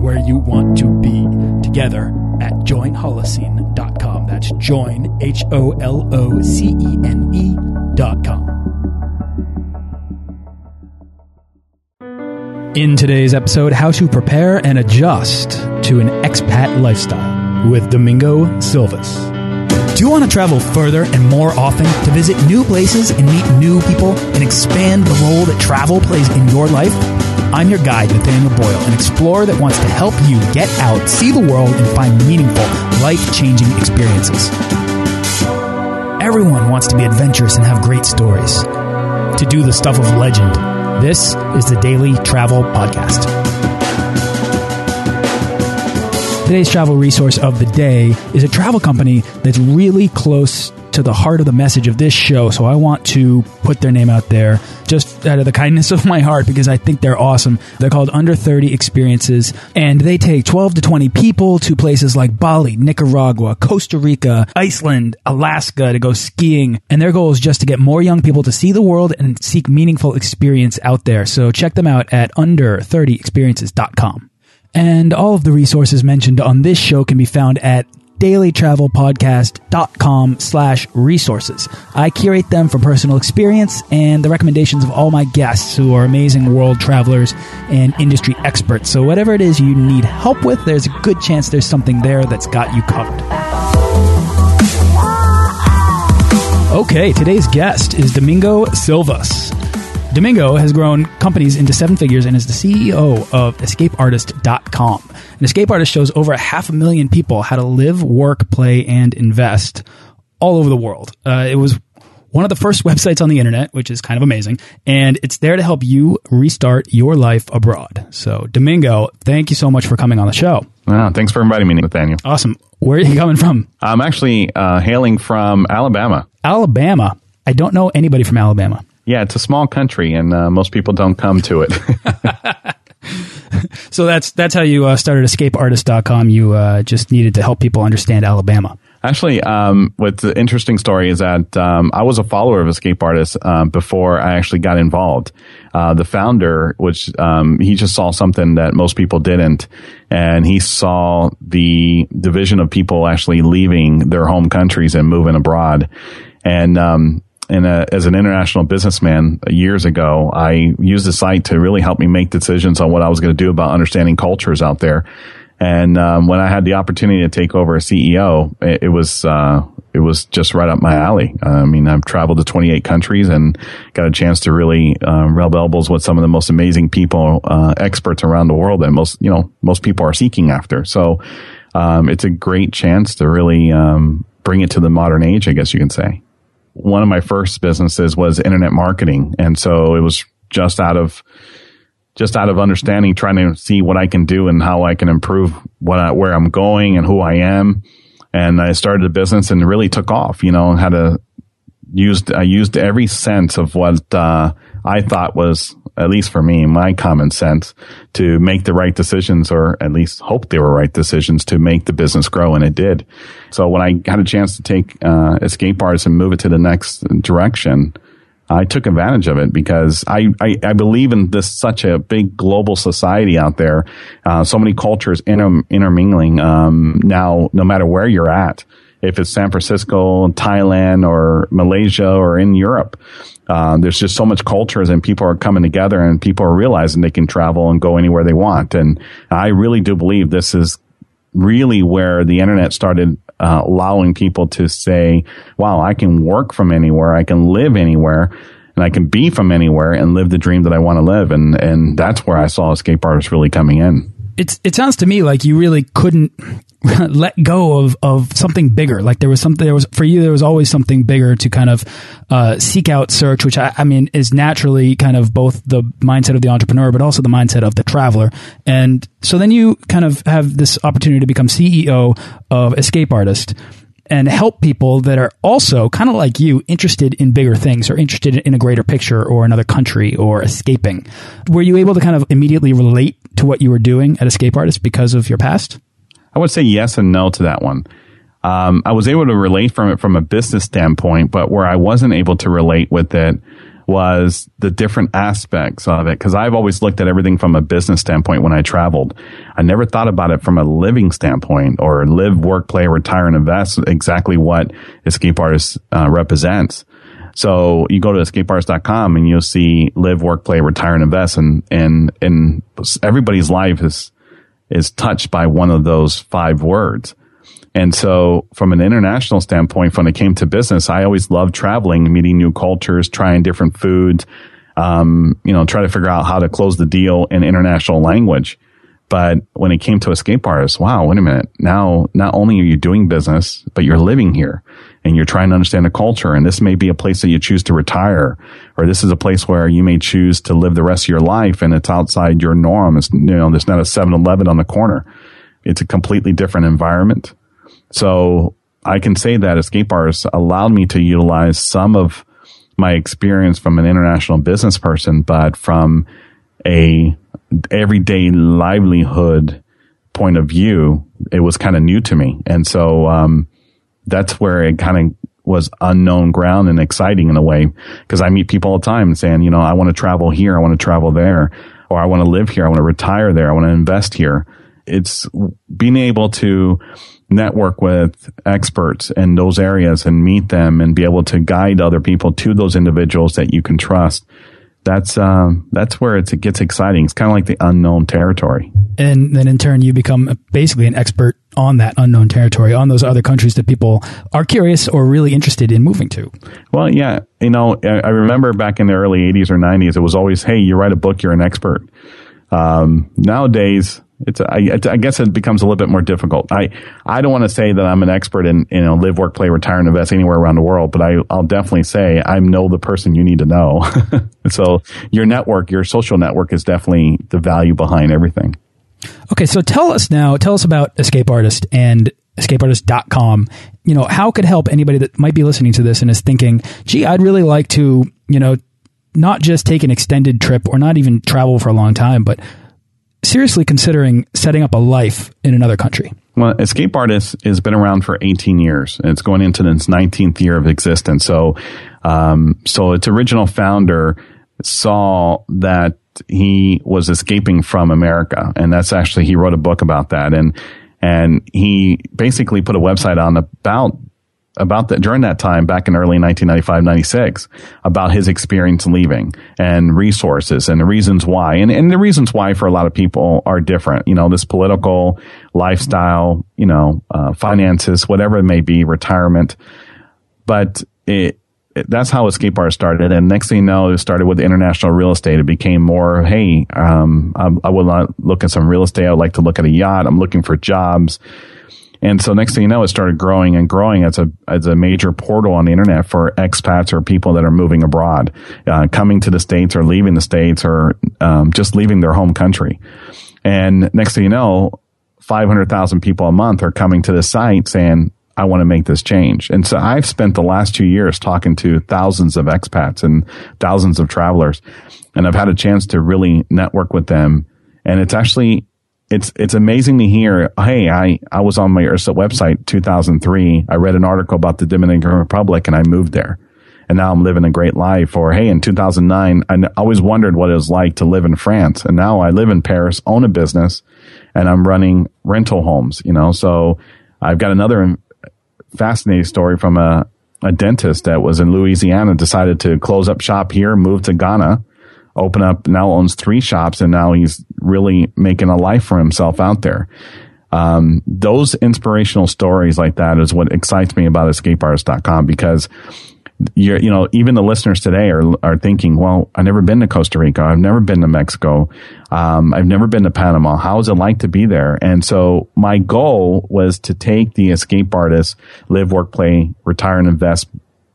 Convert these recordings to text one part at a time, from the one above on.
where you want to be together at joinholocene.com. That's join, H O L O C E N E.com. In today's episode, how to prepare and adjust to an expat lifestyle with Domingo Silvas. Do you want to travel further and more often to visit new places and meet new people and expand the role that travel plays in your life? I'm your guide, Nathaniel Boyle, an explorer that wants to help you get out, see the world, and find meaningful, life changing experiences. Everyone wants to be adventurous and have great stories, to do the stuff of legend. This is the Daily Travel Podcast. Today's travel resource of the day is a travel company that's really close to the heart of the message of this show. So I want to put their name out there just out of the kindness of my heart because I think they're awesome. They're called Under 30 Experiences and they take 12 to 20 people to places like Bali, Nicaragua, Costa Rica, Iceland, Alaska to go skiing. And their goal is just to get more young people to see the world and seek meaningful experience out there. So check them out at under30experiences.com. And all of the resources mentioned on this show can be found at dailytravelpodcast.com slash resources. I curate them from personal experience and the recommendations of all my guests who are amazing world travelers and industry experts. So whatever it is you need help with, there's a good chance there's something there that's got you covered. Okay, today's guest is Domingo Silvas. Domingo has grown companies into seven figures and is the CEO of EscapeArtist.com. An Escape Artist shows over a half a million people how to live, work, play, and invest all over the world. Uh, it was one of the first websites on the internet, which is kind of amazing, and it's there to help you restart your life abroad. So, Domingo, thank you so much for coming on the show. Wow, thanks for inviting me, Nathaniel. Awesome. Where are you coming from? I'm actually uh, hailing from Alabama. Alabama. I don't know anybody from Alabama. Yeah, it's a small country, and uh, most people don't come to it. so that's that's how you uh, started EscapeArtist.com. You uh, just needed to help people understand Alabama. Actually, um, what's the interesting story is that um, I was a follower of Escape Artist uh, before I actually got involved. Uh, the founder, which um, he just saw something that most people didn't, and he saw the division of people actually leaving their home countries and moving abroad. And um, and uh, as an international businessman years ago, I used the site to really help me make decisions on what I was going to do about understanding cultures out there. And um, when I had the opportunity to take over a CEO, it, it was uh, it was just right up my alley. I mean, I've traveled to 28 countries and got a chance to really uh, rub elbows with some of the most amazing people, uh, experts around the world that most you know most people are seeking after. So um, it's a great chance to really um, bring it to the modern age, I guess you can say one of my first businesses was internet marketing. And so it was just out of, just out of understanding, trying to see what I can do and how I can improve what I, where I'm going and who I am. And I started a business and really took off, you know, and had to used, I used every sense of what, uh, I thought was at least for me, my common sense to make the right decisions or at least hope they were right decisions to make the business grow. And it did. So when I had a chance to take, uh, escape artists and move it to the next direction, I took advantage of it because I, I, I, believe in this such a big global society out there. Uh, so many cultures inter, intermingling. Um, now, no matter where you're at, if it's San Francisco, Thailand, or Malaysia, or in Europe, uh, there's just so much cultures and people are coming together and people are realizing they can travel and go anywhere they want. And I really do believe this is really where the internet started uh, allowing people to say, wow, I can work from anywhere. I can live anywhere and I can be from anywhere and live the dream that I want to live. And, and that's where I saw escape artists really coming in it's it sounds to me like you really couldn't let go of of something bigger. Like there was something there was for you there was always something bigger to kind of uh, seek out search, which I, I mean is naturally kind of both the mindset of the entrepreneur, but also the mindset of the traveler. And so then you kind of have this opportunity to become CEO of Escape Artist. and help people that are also kind of like you interested in bigger things or interested in a greater picture or another country or escaping. Were you able to kind of immediately relate to what you were doing at Escape Artist because of your past? I would say yes and no to that one. Um, I was able to relate from it from a business standpoint, but where I wasn't able to relate with it was the different aspects of it. Cause I've always looked at everything from a business standpoint when I traveled. I never thought about it from a living standpoint or live, work, play, retire, and invest exactly what Escape Artist uh, represents. So you go to escapeartist.com and you'll see live, work, play, retire, and invest. And, and, and everybody's life is, is touched by one of those five words. And so from an international standpoint, when it came to business, I always loved traveling, meeting new cultures, trying different foods, um, you know, try to figure out how to close the deal in international language. But when it came to escape artists, wow, wait a minute. Now, not only are you doing business, but you're living here and you're trying to understand the culture. And this may be a place that you choose to retire, or this is a place where you may choose to live the rest of your life and it's outside your norm. It's, you know, there's not a 7-Eleven on the corner. It's a completely different environment. So I can say that escape artists allowed me to utilize some of my experience from an international business person, but from a everyday livelihood point of view, it was kind of new to me. And so, um, that's where it kind of was unknown ground and exciting in a way because I meet people all the time saying, you know, I want to travel here. I want to travel there or I want to live here. I want to retire there. I want to invest here. It's being able to network with experts in those areas and meet them and be able to guide other people to those individuals that you can trust. That's um, that's where it gets exciting. It's kind of like the unknown territory. And then in turn, you become basically an expert on that unknown territory, on those other countries that people are curious or really interested in moving to. Well, yeah, you know, I remember back in the early '80s or '90s, it was always, "Hey, you write a book, you're an expert." Um, nowadays, it's I, I, guess it becomes a little bit more difficult. I I don't want to say that I'm an expert in you know live, work, play, retire, and invest anywhere around the world, but I I'll definitely say I know the person you need to know. so your network, your social network, is definitely the value behind everything. Okay, so tell us now. Tell us about Escape Artist and escapeartist.com. You know, how could help anybody that might be listening to this and is thinking, "Gee, I'd really like to," you know, not just take an extended trip or not even travel for a long time, but seriously considering setting up a life in another country? Well, Escape Artist has been around for 18 years. It's going into its 19th year of existence. So, um, so its original founder saw that he was escaping from America. And that's actually, he wrote a book about that. And, and he basically put a website on about about that during that time back in early 1995 96 about his experience leaving and resources and the reasons why. And, and the reasons why for a lot of people are different. You know this political lifestyle you know uh, finances whatever it may be retirement. But it, that's how escape art started. And next thing you know it started with international real estate. It became more hey um, I, I would look at some real estate. I would like to look at a yacht. I'm looking for jobs and so next thing you know, it started growing and growing as a as a major portal on the internet for expats or people that are moving abroad, uh, coming to the states or leaving the states or um, just leaving their home country. And next thing you know, five hundred thousand people a month are coming to the site saying, I want to make this change. And so I've spent the last two years talking to thousands of expats and thousands of travelers, and I've had a chance to really network with them. And it's actually it's it's amazing to hear. Hey, I I was on my URSA website 2003. I read an article about the Dominican Republic and I moved there, and now I'm living a great life. Or hey, in 2009, I always wondered what it was like to live in France, and now I live in Paris, own a business, and I'm running rental homes. You know, so I've got another fascinating story from a a dentist that was in Louisiana decided to close up shop here, move to Ghana open up, now owns three shops and now he's really making a life for himself out there. Um, those inspirational stories like that is what excites me about escapeartist.com because you're, you know, even the listeners today are, are thinking, well, I've never been to Costa Rica. I've never been to Mexico. Um, I've never been to Panama. How is it like to be there? And so my goal was to take the escape artist, live, work, play, retire and invest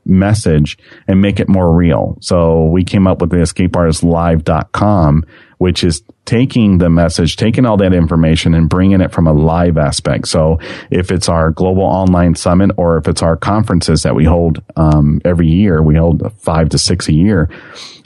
message and make it more real. So we came up with the escapeartistlive.com which is taking the message, taking all that information and bringing it from a live aspect. So if it's our global online summit or if it's our conferences that we hold um, every year, we hold five to six a year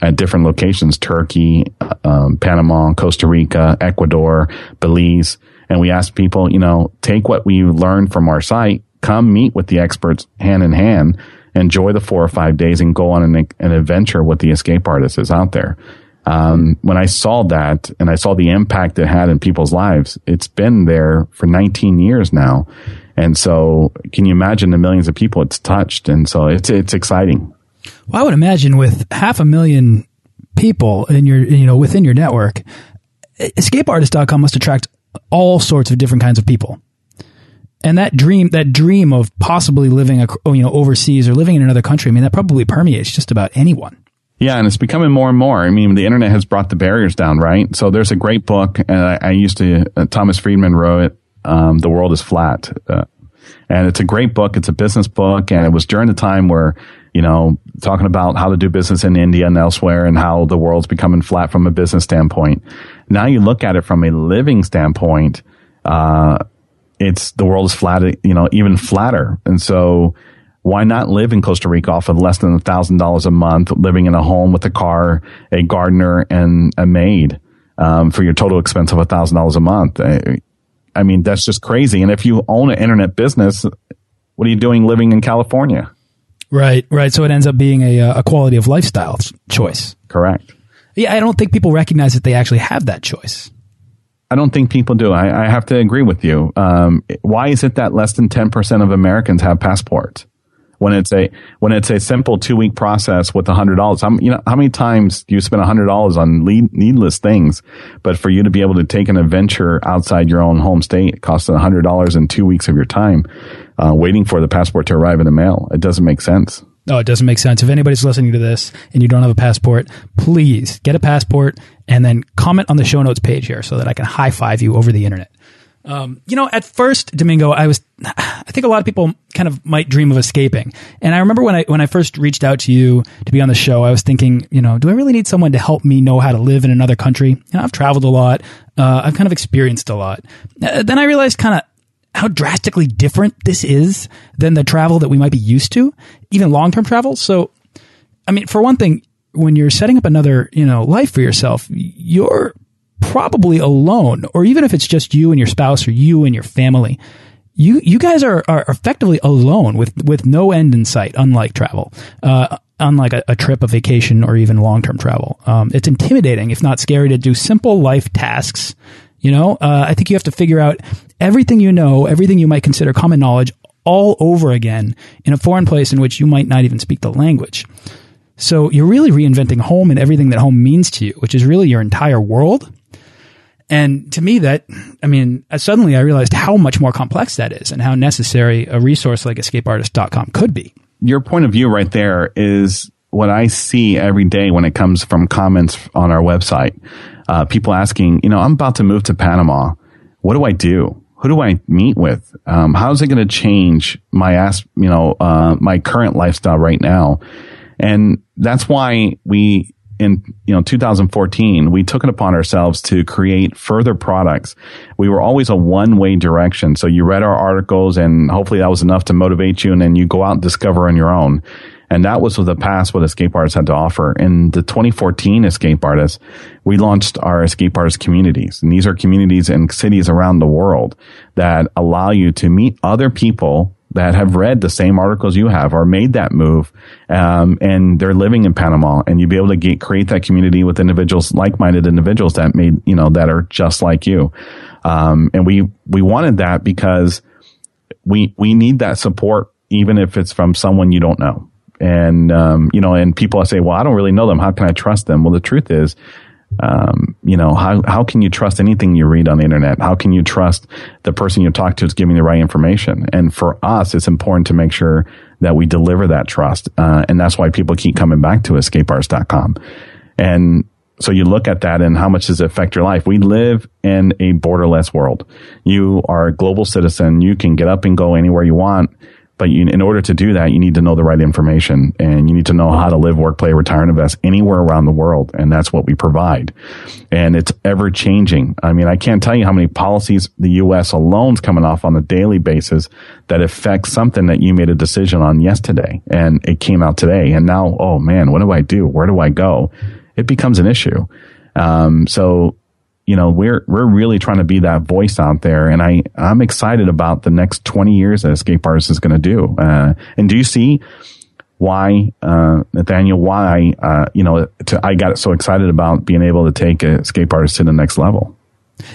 at different locations, Turkey, um, Panama, Costa Rica, Ecuador, Belize. And we ask people, you know, take what we learned from our site, come meet with the experts hand in hand, enjoy the four or five days and go on an, an adventure with the escape artists is out there. Um, when I saw that and I saw the impact it had in people's lives, it's been there for 19 years now. And so can you imagine the millions of people it's touched? And so it's, it's exciting. Well, I would imagine with half a million people in your, you know, within your network, escapeartist.com must attract all sorts of different kinds of people. And that dream, that dream of possibly living, you know, overseas or living in another country, I mean, that probably permeates just about anyone. Yeah, and it's becoming more and more. I mean, the internet has brought the barriers down, right? So there's a great book, and I, I used to, uh, Thomas Friedman wrote it, um, The World is Flat. Uh, and it's a great book. It's a business book, and it was during the time where, you know, talking about how to do business in India and elsewhere and how the world's becoming flat from a business standpoint. Now you look at it from a living standpoint, uh, it's the world is flat, you know, even flatter. And so, why not live in Costa Rica off of less than a thousand dollars a month, living in a home with a car, a gardener, and a maid um, for your total expense of a thousand dollars a month? I mean, that's just crazy. And if you own an internet business, what are you doing living in California? Right, right. So it ends up being a, uh, a quality of lifestyle choice. Correct. Yeah, I don't think people recognize that they actually have that choice. I don't think people do. I, I have to agree with you. Um, why is it that less than 10% of Americans have passports? when it's a when it's a simple two week process with hundred dollars. How you know how many times do you spend hundred dollars on lead, needless things? But for you to be able to take an adventure outside your own home state, it costs hundred dollars in two weeks of your time, uh, waiting for the passport to arrive in the mail. It doesn't make sense. Oh, it doesn't make sense. If anybody's listening to this and you don't have a passport, please get a passport and then comment on the show notes page here so that I can high five you over the internet. Um, you know, at first, Domingo, I was, I think a lot of people kind of might dream of escaping. And I remember when I, when I first reached out to you to be on the show, I was thinking, you know, do I really need someone to help me know how to live in another country? You know, I've traveled a lot. Uh, I've kind of experienced a lot. Uh, then I realized kind of how drastically different this is than the travel that we might be used to, even long-term travel. So, I mean, for one thing, when you're setting up another, you know, life for yourself, you're probably alone, or even if it's just you and your spouse or you and your family, you you guys are are effectively alone with with no end in sight. Unlike travel, uh, unlike a, a, trip, a vacation, or even long term travel, um, it's intimidating, if not scary, to do simple life tasks. You know, uh, I think you have to figure out everything you know, everything you might consider common knowledge, all over again in a foreign place in which you might not even speak the language. So you're really reinventing home and everything that home means to you, which is really your entire world. And to me, that, I mean, suddenly I realized how much more complex that is and how necessary a resource like escapeartist.com could be. Your point of view right there is what I see every day when it comes from comments on our website. Uh, people asking, you know, I'm about to move to Panama. What do I do? Who do I meet with? Um, how's it going to change my ass, you know, uh, my current lifestyle right now? And that's why we in you know 2014 we took it upon ourselves to create further products we were always a one way direction so you read our articles and hopefully that was enough to motivate you and then you go out and discover on your own and that was the past what escape artists had to offer. In the 2014 escape artists we launched our escape artist communities. And these are communities in cities around the world that allow you to meet other people that have read the same articles you have or made that move, um, and they're living in Panama, and you'd be able to get create that community with individuals, like-minded individuals that made you know that are just like you, um, and we we wanted that because we we need that support even if it's from someone you don't know. And um, you know, and people say, "Well, I don't really know them. How can I trust them?" Well, the truth is, um, you know, how, how can you trust anything you read on the internet? How can you trust the person you talk to is giving the right information? And for us, it's important to make sure that we deliver that trust. Uh, and that's why people keep coming back to escapeartist.com. And so you look at that and how much does it affect your life? We live in a borderless world. You are a global citizen. You can get up and go anywhere you want But you, in order to do that, you need to know the right information and you need to know how to live, work, play, retire, and invest anywhere around the world. And that's what we provide. And it's ever changing. I mean, I can't tell you how many policies the U.S. alone is coming off on a daily basis that affect something that you made a decision on yesterday and it came out today. And now, oh man, what do I do? Where do I go? It becomes an issue. Um, so you know, we're we're really trying to be that voice out there, and I I'm excited about the next 20 years that Escape Artist is going to do. Uh, and do you see why, uh, Nathaniel? Why, uh, you know, to, I got so excited about being able to take a Escape Artist to the next level.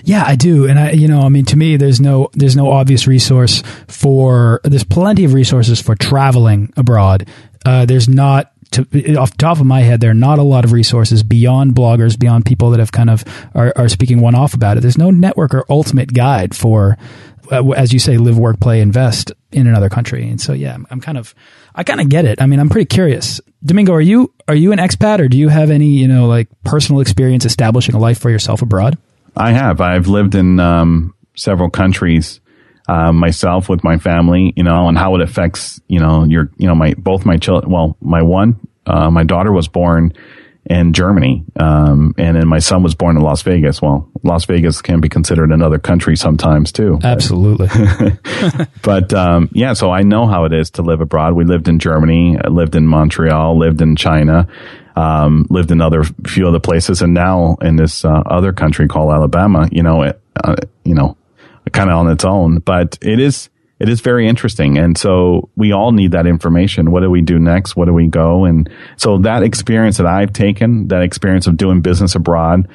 Yeah, I do, and I, you know, I mean, to me, there's no, there's no obvious resource for. There's plenty of resources for traveling abroad. Uh, there's not to, off the top of my head, there are not a lot of resources beyond bloggers, beyond people that have kind of are, are speaking one off about it. There's no network or ultimate guide for, uh, as you say, live, work, play, invest in another country. And so, yeah, I'm, I'm kind of, I kind of get it. I mean, I'm pretty curious. Domingo, are you are you an expat, or do you have any, you know, like personal experience establishing a life for yourself abroad? I have. I've lived in um, several countries. Uh, myself with my family, you know, and how it affects, you know, your, you know, my, both my children, well, my one, uh, my daughter was born in Germany, um, and then my son was born in Las Vegas. Well, Las Vegas can be considered another country sometimes too. Absolutely. but um, yeah, so I know how it is to live abroad. We lived in Germany, lived in Montreal, lived in China, um, lived in other few other places, and now in this uh, other country called Alabama. You know, it, uh, you know, kind of on its own. But it is it is very interesting, and so we all need that information. What do we do next? What do we go? And so that experience that I've taken, that experience of doing business abroad,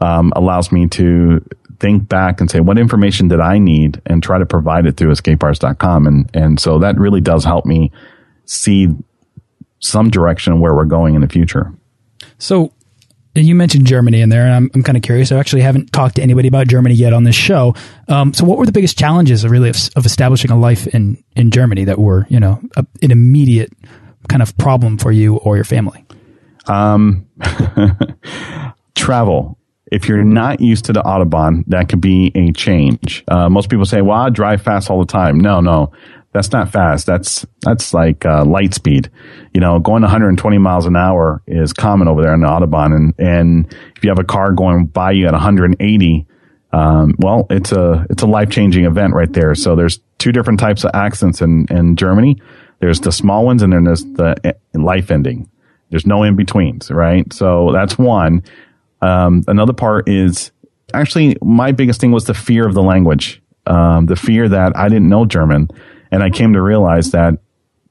um, allows me to think back and say, what information did I need, and try to provide it through escapeartist.com. And and so that really does help me see some direction where we're going in the future. So you mentioned Germany in there, and I'm, I'm kind of curious. I actually haven't talked to anybody about Germany yet on this show. Um, so, what were the biggest challenges, really, of, of, establishing a life in in Germany that were, you know, a, an immediate kind of problem for you or your family? Um, travel. If you're not used to the autobahn, that could be a change. Uh, most people say, "Well, I drive fast all the time." No, no, that's not fast. That's that's like uh, light speed. You know, going 120 miles an hour is common over there on the autobahn, and and if you have a car going by you at 180, um, well, it's a it's a life changing event right there. So there's two different types of accidents in in Germany. There's the small ones, and then there's the eh, life ending. There's no in betweens, right? So that's one. Um, another part is actually my biggest thing was the fear of the language, um, the fear that I didn't know German and I came to realize that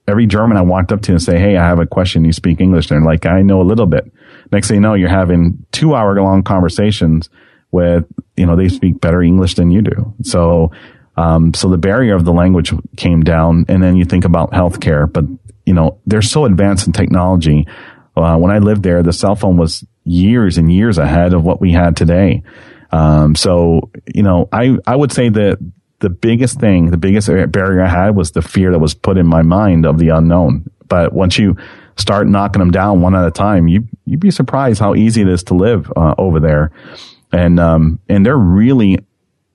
every German I walked up to and say, Hey, I have a question. You speak English. They're like, I know a little bit. Next thing you know, you're having two hour long conversations with, you know, they speak better English than you do. So, um, so the barrier of the language came down. And then you think about healthcare, but you know, they're so advanced in technology. Uh, when I lived there, the cell phone was years and years ahead of what we had today. Um, so, you know, I, I would say that the biggest thing, the biggest barrier I had was the fear that was put in my mind of the unknown. But once you start knocking them down one at a time, you you'd be surprised how easy it is to live uh, over there. And um, and they're really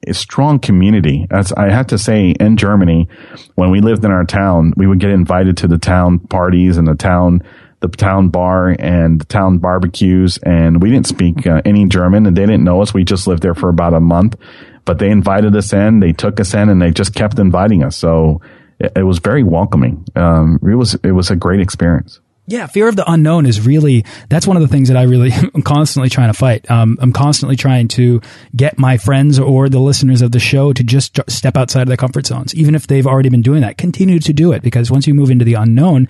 a strong community. As I have to say, in Germany, when we lived in our town, we would get invited to the town parties and the town the town bar and the town barbecues, and we didn't speak uh, any German, and they didn't know us. We just lived there for about a month, but they invited us in, they took us in, and they just kept inviting us. So it, it was very welcoming. Um, it was it was a great experience. Yeah, fear of the unknown is really that's one of the things that I really am constantly trying to fight. Um, I'm constantly trying to get my friends or the listeners of the show to just step outside of their comfort zones, even if they've already been doing that. Continue to do it because once you move into the unknown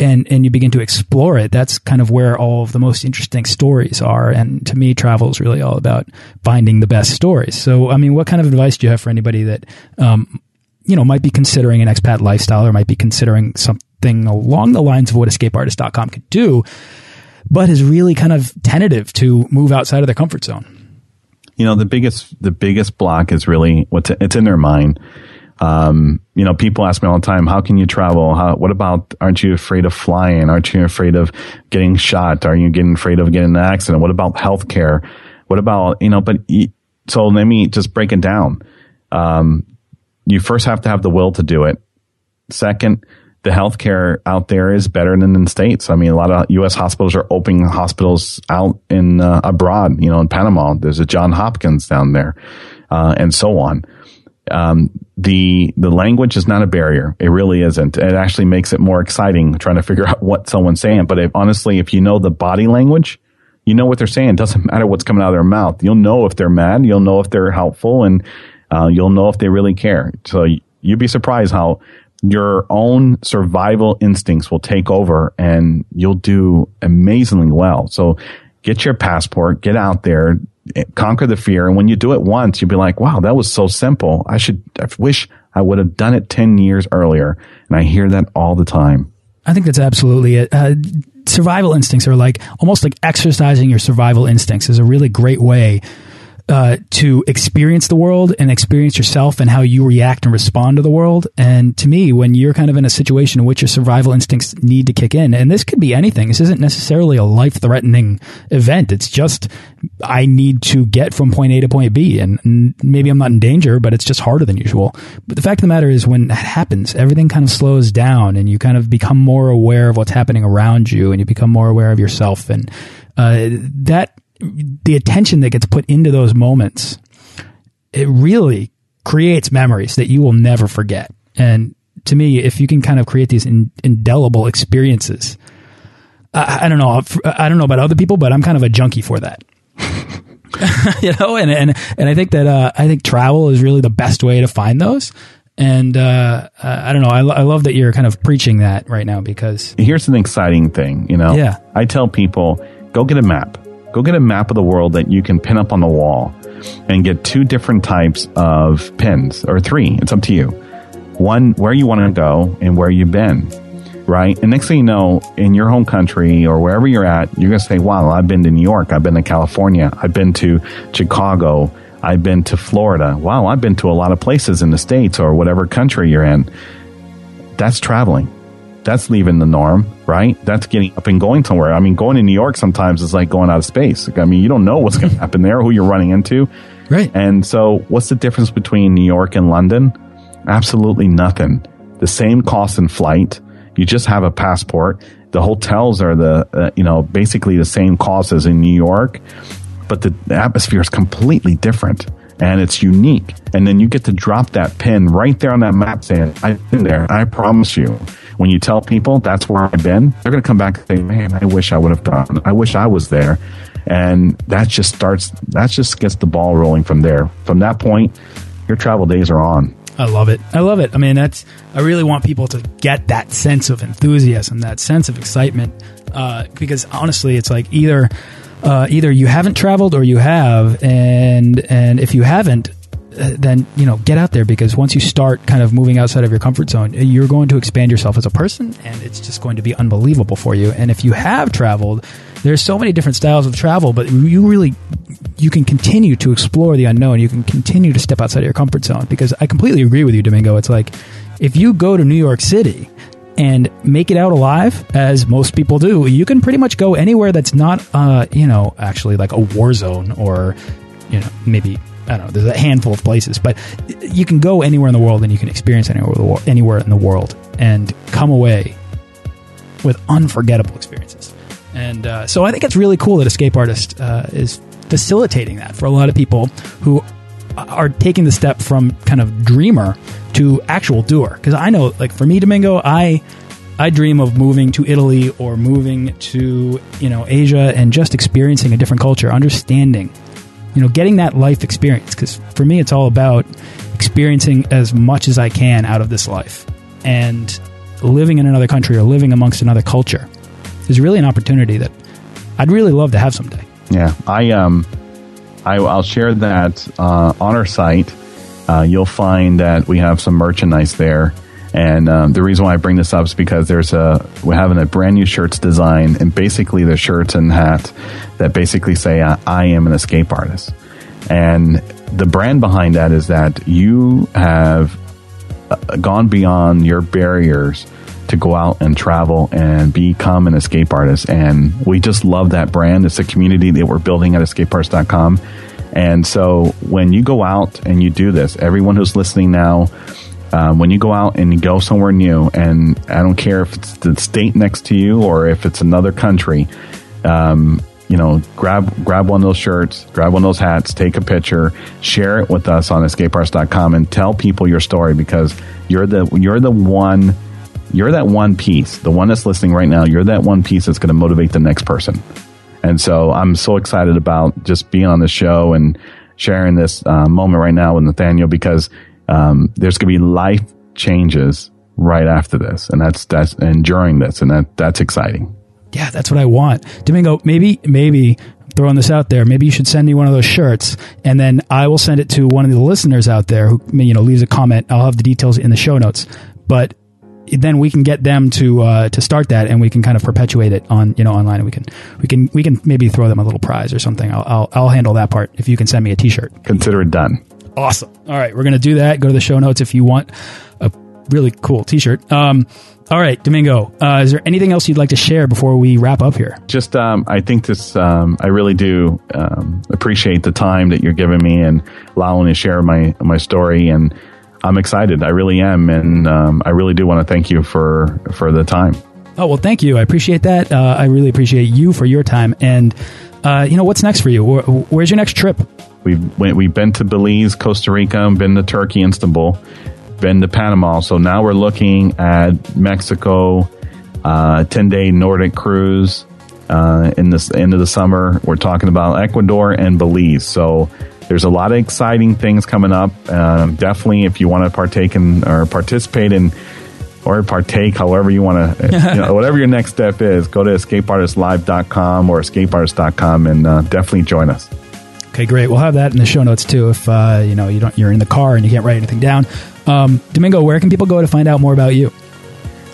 and and you begin to explore it, that's kind of where all of the most interesting stories are. And to me, travel is really all about finding the best stories. So, I mean, what kind of advice do you have for anybody that um, you know might be considering an expat lifestyle or might be considering some something along the lines of what escapeartist.com could do, but is really kind of tentative to move outside of their comfort zone. You know, the biggest, the biggest block is really what's, it's in their mind. Um, you know, people ask me all the time, how can you travel? How, what about, aren't you afraid of flying? Aren't you afraid of getting shot? Are you getting afraid of getting an accident? What about healthcare? What about, you know, but so let me just break it down. Um, you first have to have the will to do it Second, the healthcare out there is better than in the states. I mean, a lot of U.S. hospitals are opening hospitals out in uh, abroad. You know, in Panama, there's a John Hopkins down there, uh, and so on. Um, the the language is not a barrier. It really isn't. It actually makes it more exciting trying to figure out what someone's saying. But if, honestly, if you know the body language, you know what they're saying. It doesn't matter what's coming out of their mouth. You'll know if they're mad. You'll know if they're helpful, and uh, you'll know if they really care. So you'd be surprised how your own survival instincts will take over and you'll do amazingly well. So get your passport, get out there, conquer the fear. And when you do it once, you'll be like, wow, that was so simple. I should, I wish I would have done it 10 years earlier. And I hear that all the time. I think that's absolutely it. Uh, survival instincts are like almost like exercising your survival instincts is a really great way uh, to experience the world and experience yourself and how you react and respond to the world. And to me, when you're kind of in a situation in which your survival instincts need to kick in, and this could be anything, this isn't necessarily a life threatening event. It's just, I need to get from point A to point B. And, maybe I'm not in danger, but it's just harder than usual. But the fact of the matter is, when that happens, everything kind of slows down and you kind of become more aware of what's happening around you and you become more aware of yourself. And uh, that the attention that gets put into those moments, it really creates memories that you will never forget. And to me, if you can kind of create these in, indelible experiences, I, I, don't know, I don't know about other people, but I'm kind of a junkie for that. you know, and, and, and I think that, uh, I think travel is really the best way to find those. And, uh, I don't know. I, I love that you're kind of preaching that right now because here's an exciting thing, you know, yeah. I tell people, go get a map go get a map of the world that you can pin up on the wall and get two different types of pins or three. It's up to you. One, where you want to go and where you've been. Right. And next thing you know, in your home country or wherever you're at, you're going to say, wow, I've been to New York. I've been to California. I've been to Chicago. I've been to Florida. Wow, I've been to a lot of places in the States or whatever country you're in. That's traveling that's leaving the norm, right? That's getting up and going somewhere. I mean, going to New York sometimes is like going out of space. I mean, you don't know what's going to happen there, who you're running into. Right. And so, what's the difference between New York and London? Absolutely nothing. The same cost in flight. You just have a passport. The hotels are the, uh, you know, basically the same cost as in New York, but the, the atmosphere is completely different and it's unique. And then you get to drop that pin right there on that map saying, I've been there. I promise you when you tell people that's where I've been, they're going to come back and say, man, I wish I would have done, I wish I was there. And that just starts, that just gets the ball rolling from there. From that point, your travel days are on. I love it. I love it. I mean, that's, I really want people to get that sense of enthusiasm, that sense of excitement. Uh, because honestly, it's like either, uh, either you haven't traveled or you have, and and if you haven't, then you know get out there because once you start kind of moving outside of your comfort zone you're going to expand yourself as a person and it's just going to be unbelievable for you. And if you have traveled there's so many different styles of travel but you really you can continue to explore the unknown. You can continue to step outside of your comfort zone because i completely agree with you domingo. It's like if you go to new york city and make it out alive, as most people do, you can pretty much go anywhere that's not, uh, you know, actually like a war zone or, you know, maybe I don't know. There's a handful of places, but you can go anywhere in the world and you can experience anywhere anywhere in the world and come away with unforgettable experiences. And uh, so I think it's really cool that Escape Artist uh, is facilitating that for a lot of people who are taking the step from kind of dreamer to actual doer. Because I know, like for me, Domingo, I I dream of moving to Italy or moving to you know Asia and just experiencing a different culture, understanding you know, getting that life experience. Because for me, it's all about experiencing as much as I can out of this life. And living in another country or living amongst another culture is really an opportunity that I'd really love to have someday. Yeah, I um, I, will share that uh, on our site. Uh, you'll find that we have some merchandise there. And um, the reason why I bring this up is because there's a we're having a brand new shirts design, and basically the shirts and hat that basically say uh, I am an escape artist. And the brand behind that is that you have uh, gone beyond your barriers to go out and travel and become an escape artist. And we just love that brand. It's a community that we're building at escapeartist.com. And so when you go out and you do this, everyone who's listening now, um, when you go out and you go somewhere new, and I don't care if it's the state next to you or if it's another country, um, you know, grab grab one of those shirts, grab one of those hats, take a picture, share it with us on escapeartist.com, and tell people your story because you're the you're the one you're that one piece, the one that's listening right now. You're that one piece that's going to motivate the next person. And so I'm so excited about just being on the show and sharing this uh, moment right now with Nathaniel because um, there's going to be life changes right after this, and that's that's and during this, and that that's exciting. Yeah, that's what I want, Domingo. Maybe maybe throwing this out there. Maybe you should send me one of those shirts, and then I will send it to one of the listeners out there who you know leaves a comment. I'll have the details in the show notes, but then we can get them to uh, to start that, and we can kind of perpetuate it on you know online, and we can we can we can maybe throw them a little prize or something. I'll I'll, I'll handle that part if you can send me a T-shirt. Consider it done. Awesome. All right, we're gonna do that. Go to the show notes if you want a really cool T-shirt. Um, all right, Domingo. Uh, is there anything else you'd like to share before we wrap up here? Just, um, I think this. Um, I really do um, appreciate the time that you're giving me and allowing me to share my my story and I'm excited. I really am, and um, I really do want to thank you for for the time. Oh well, thank you. I appreciate that. Uh, I really appreciate you for your time. And uh, you know, what's next for you? Where, where's your next trip? We've went, we've been to Belize, Costa Rica, been to Turkey, Istanbul, been to Panama. So now we're looking at Mexico, uh, ten day Nordic cruise uh, in this end of the summer. We're talking about Ecuador and Belize. So there's a lot of exciting things coming up. Um, definitely, if you want to partake in or participate in or partake, however you want to, you know, whatever your next step is, go to escapeartistlive.com or escapeartist.com and uh, definitely join us. Okay, great. We'll have that in the show notes too. If uh, you know you don't, you're in the car and you can't write anything down. Um, Domingo, where can people go to find out more about you?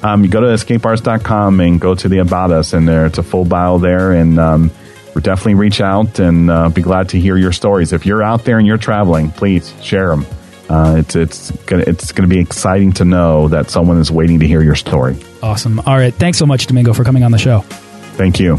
Um, you go to escapeartist.com and go to the About Us, and there it's a full bio there, and um, definitely reach out and uh, be glad to hear your stories. If you're out there and you're traveling, please share them. Uh, it's it's gonna it's gonna be exciting to know that someone is waiting to hear your story. Awesome. All right. Thanks so much, Domingo, for coming on the show. Thank you.